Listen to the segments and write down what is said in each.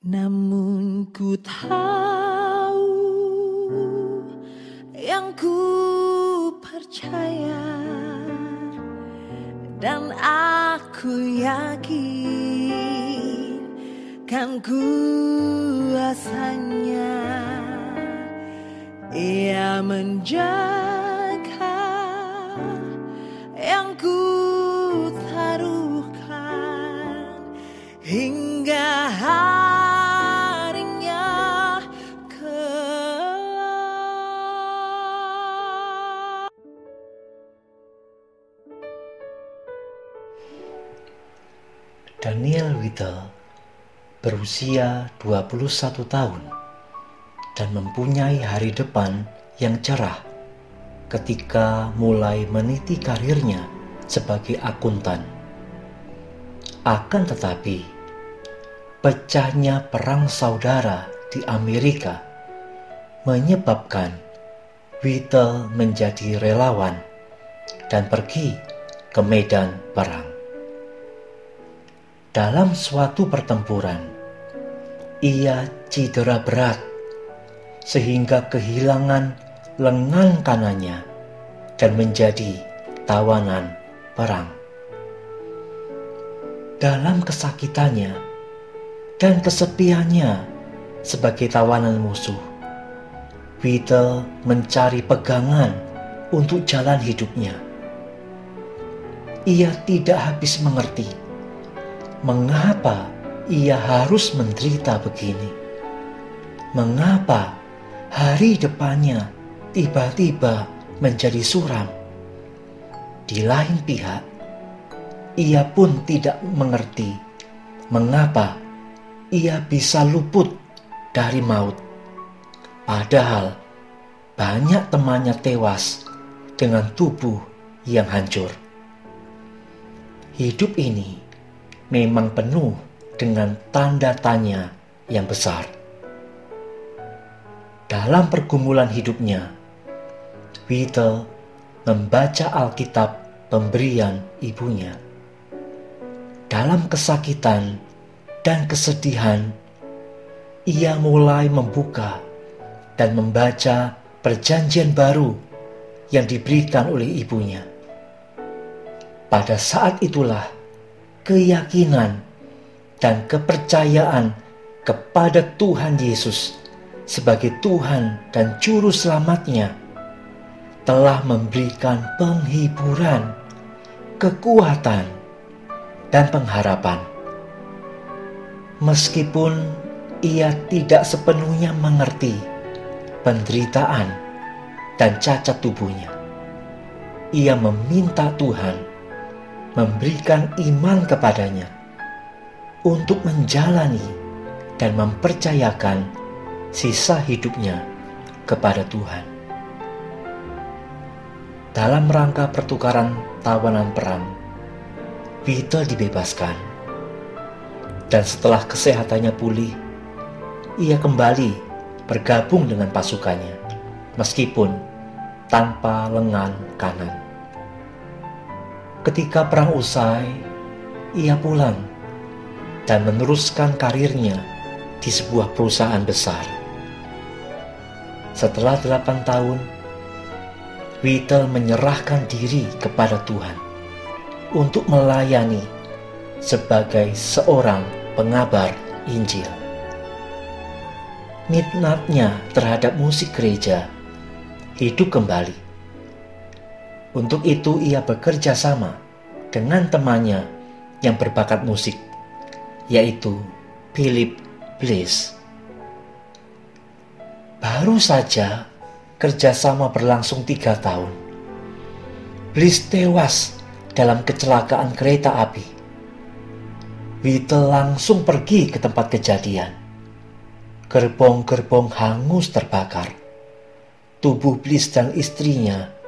Namun ku tahu yang ku percaya dan aku yakin kan kuasanya. Ia menjaga yang ku taruhkan hingga Whittle berusia 21 tahun dan mempunyai hari depan yang cerah ketika mulai meniti karirnya sebagai akuntan. Akan tetapi, pecahnya perang saudara di Amerika menyebabkan Whittle menjadi relawan dan pergi ke medan perang. Dalam suatu pertempuran, ia cedera berat sehingga kehilangan lengan kanannya dan menjadi tawanan perang. Dalam kesakitannya dan kesepiannya sebagai tawanan musuh, Whittle mencari pegangan untuk jalan hidupnya. Ia tidak habis mengerti mengapa ia harus menderita begini. Mengapa hari depannya tiba-tiba menjadi suram? Di lain pihak, ia pun tidak mengerti mengapa ia bisa luput dari maut. Padahal banyak temannya tewas dengan tubuh yang hancur. Hidup ini memang penuh dengan tanda tanya yang besar. Dalam pergumulan hidupnya, Whittle membaca Alkitab pemberian ibunya. Dalam kesakitan dan kesedihan, ia mulai membuka dan membaca perjanjian baru yang diberikan oleh ibunya. Pada saat itulah keyakinan dan kepercayaan kepada Tuhan Yesus sebagai Tuhan dan Juru Selamatnya telah memberikan penghiburan, kekuatan, dan pengharapan. Meskipun ia tidak sepenuhnya mengerti penderitaan dan cacat tubuhnya, ia meminta Tuhan memberikan iman kepadanya untuk menjalani dan mempercayakan sisa hidupnya kepada Tuhan. Dalam rangka pertukaran tawanan perang, Vito dibebaskan. Dan setelah kesehatannya pulih, ia kembali bergabung dengan pasukannya, meskipun tanpa lengan kanan. Ketika perang usai, ia pulang dan meneruskan karirnya di sebuah perusahaan besar. Setelah delapan tahun, Whittle menyerahkan diri kepada Tuhan untuk melayani sebagai seorang pengabar Injil. Minatnya terhadap musik gereja hidup kembali untuk itu ia bekerja sama dengan temannya yang berbakat musik, yaitu Philip Bliss. Baru saja kerjasama berlangsung tiga tahun. Bliss tewas dalam kecelakaan kereta api. Whittle langsung pergi ke tempat kejadian. Gerbong-gerbong hangus terbakar. Tubuh Bliss dan istrinya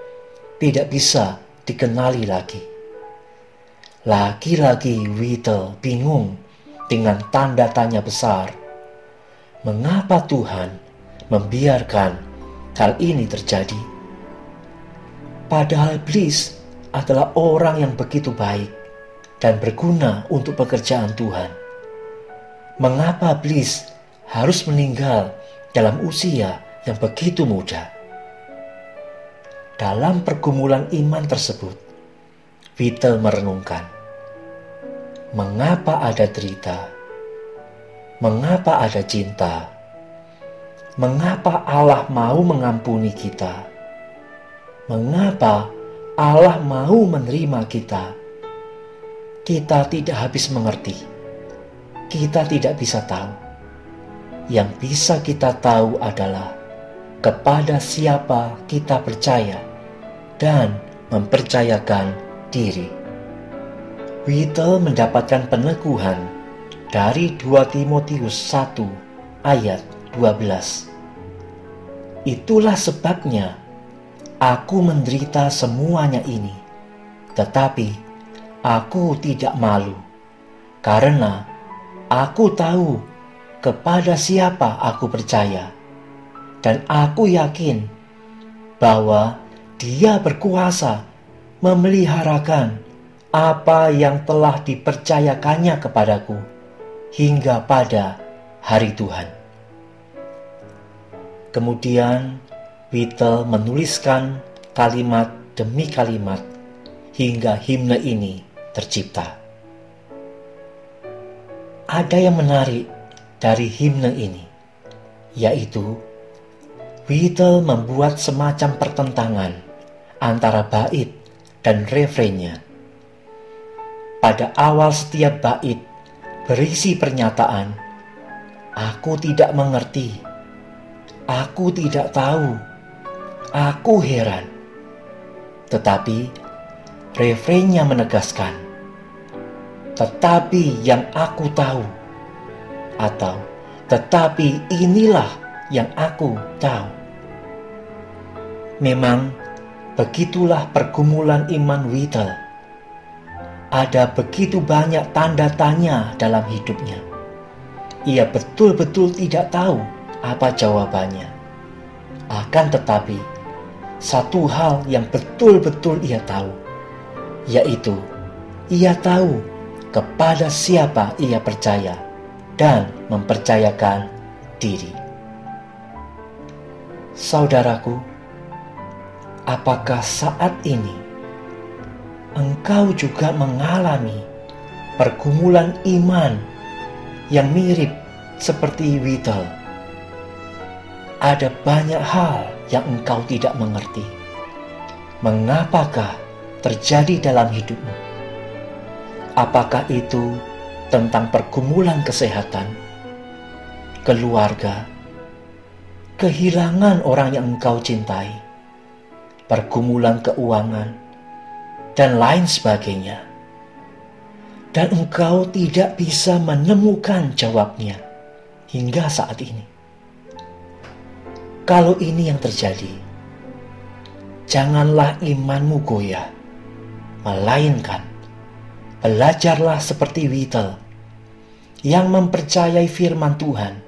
tidak bisa dikenali lagi. Lagi-lagi Whittle bingung dengan tanda tanya besar. Mengapa Tuhan membiarkan hal ini terjadi? Padahal Bliss adalah orang yang begitu baik dan berguna untuk pekerjaan Tuhan. mengapa Bliss harus meninggal dalam usia yang begitu muda. Dalam pergumulan iman tersebut, Vital merenungkan, mengapa ada derita, mengapa ada cinta, mengapa Allah mau mengampuni kita, mengapa Allah mau menerima kita. Kita tidak habis mengerti, kita tidak bisa tahu. Yang bisa kita tahu adalah kepada siapa kita percaya dan mempercayakan diri. Whittle mendapatkan peneguhan dari 2 Timotius 1 ayat 12. Itulah sebabnya aku menderita semuanya ini, tetapi aku tidak malu, karena aku tahu kepada siapa aku percaya, dan aku yakin bahwa Dia berkuasa memeliharakan apa yang telah dipercayakannya kepadaku hingga pada hari Tuhan. Kemudian Beatle menuliskan kalimat demi kalimat hingga himne ini tercipta. Ada yang menarik dari himne ini, yaitu Whittle membuat semacam pertentangan antara bait dan refrennya. Pada awal setiap bait berisi pernyataan, "Aku tidak mengerti, aku tidak tahu, aku heran." Tetapi refrennya menegaskan, "Tetapi yang aku tahu," atau "Tetapi inilah yang aku tahu." Memang begitulah pergumulan iman Whittle. Ada begitu banyak tanda tanya dalam hidupnya. Ia betul-betul tidak tahu apa jawabannya. Akan tetapi, satu hal yang betul-betul ia tahu, yaitu ia tahu kepada siapa ia percaya dan mempercayakan diri. Saudaraku, apakah saat ini engkau juga mengalami pergumulan iman yang mirip seperti Whittle? Ada banyak hal yang engkau tidak mengerti. Mengapakah terjadi dalam hidupmu? Apakah itu tentang pergumulan kesehatan, keluarga, kehilangan orang yang engkau cintai, pergumulan keuangan, dan lain sebagainya. Dan engkau tidak bisa menemukan jawabnya hingga saat ini. Kalau ini yang terjadi, janganlah imanmu goyah, melainkan belajarlah seperti Whittle yang mempercayai firman Tuhan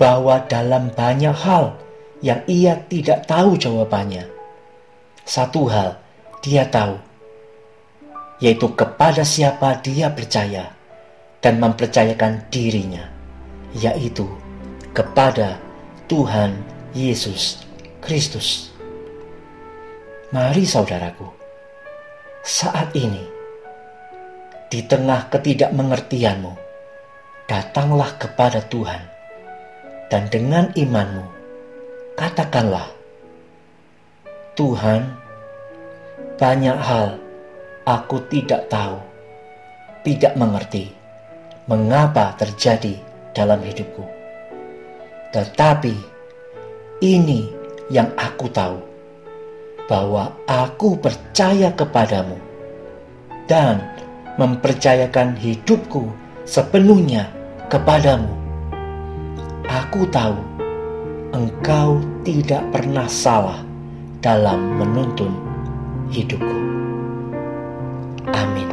bahwa dalam banyak hal yang ia tidak tahu jawabannya, satu hal dia tahu, yaitu kepada siapa dia percaya dan mempercayakan dirinya, yaitu kepada Tuhan Yesus Kristus. Mari saudaraku, saat ini di tengah ketidakmengertianmu, datanglah kepada Tuhan dan dengan imanmu katakanlah, Tuhan, banyak hal aku tidak tahu, tidak mengerti mengapa terjadi dalam hidupku tetapi ini yang aku tahu, bahwa aku percaya kepadamu dan mempercayakan hidupku sepenuhnya kepadamu. Aku tahu engkau tidak pernah salah dalam menuntun hidupku. Amin.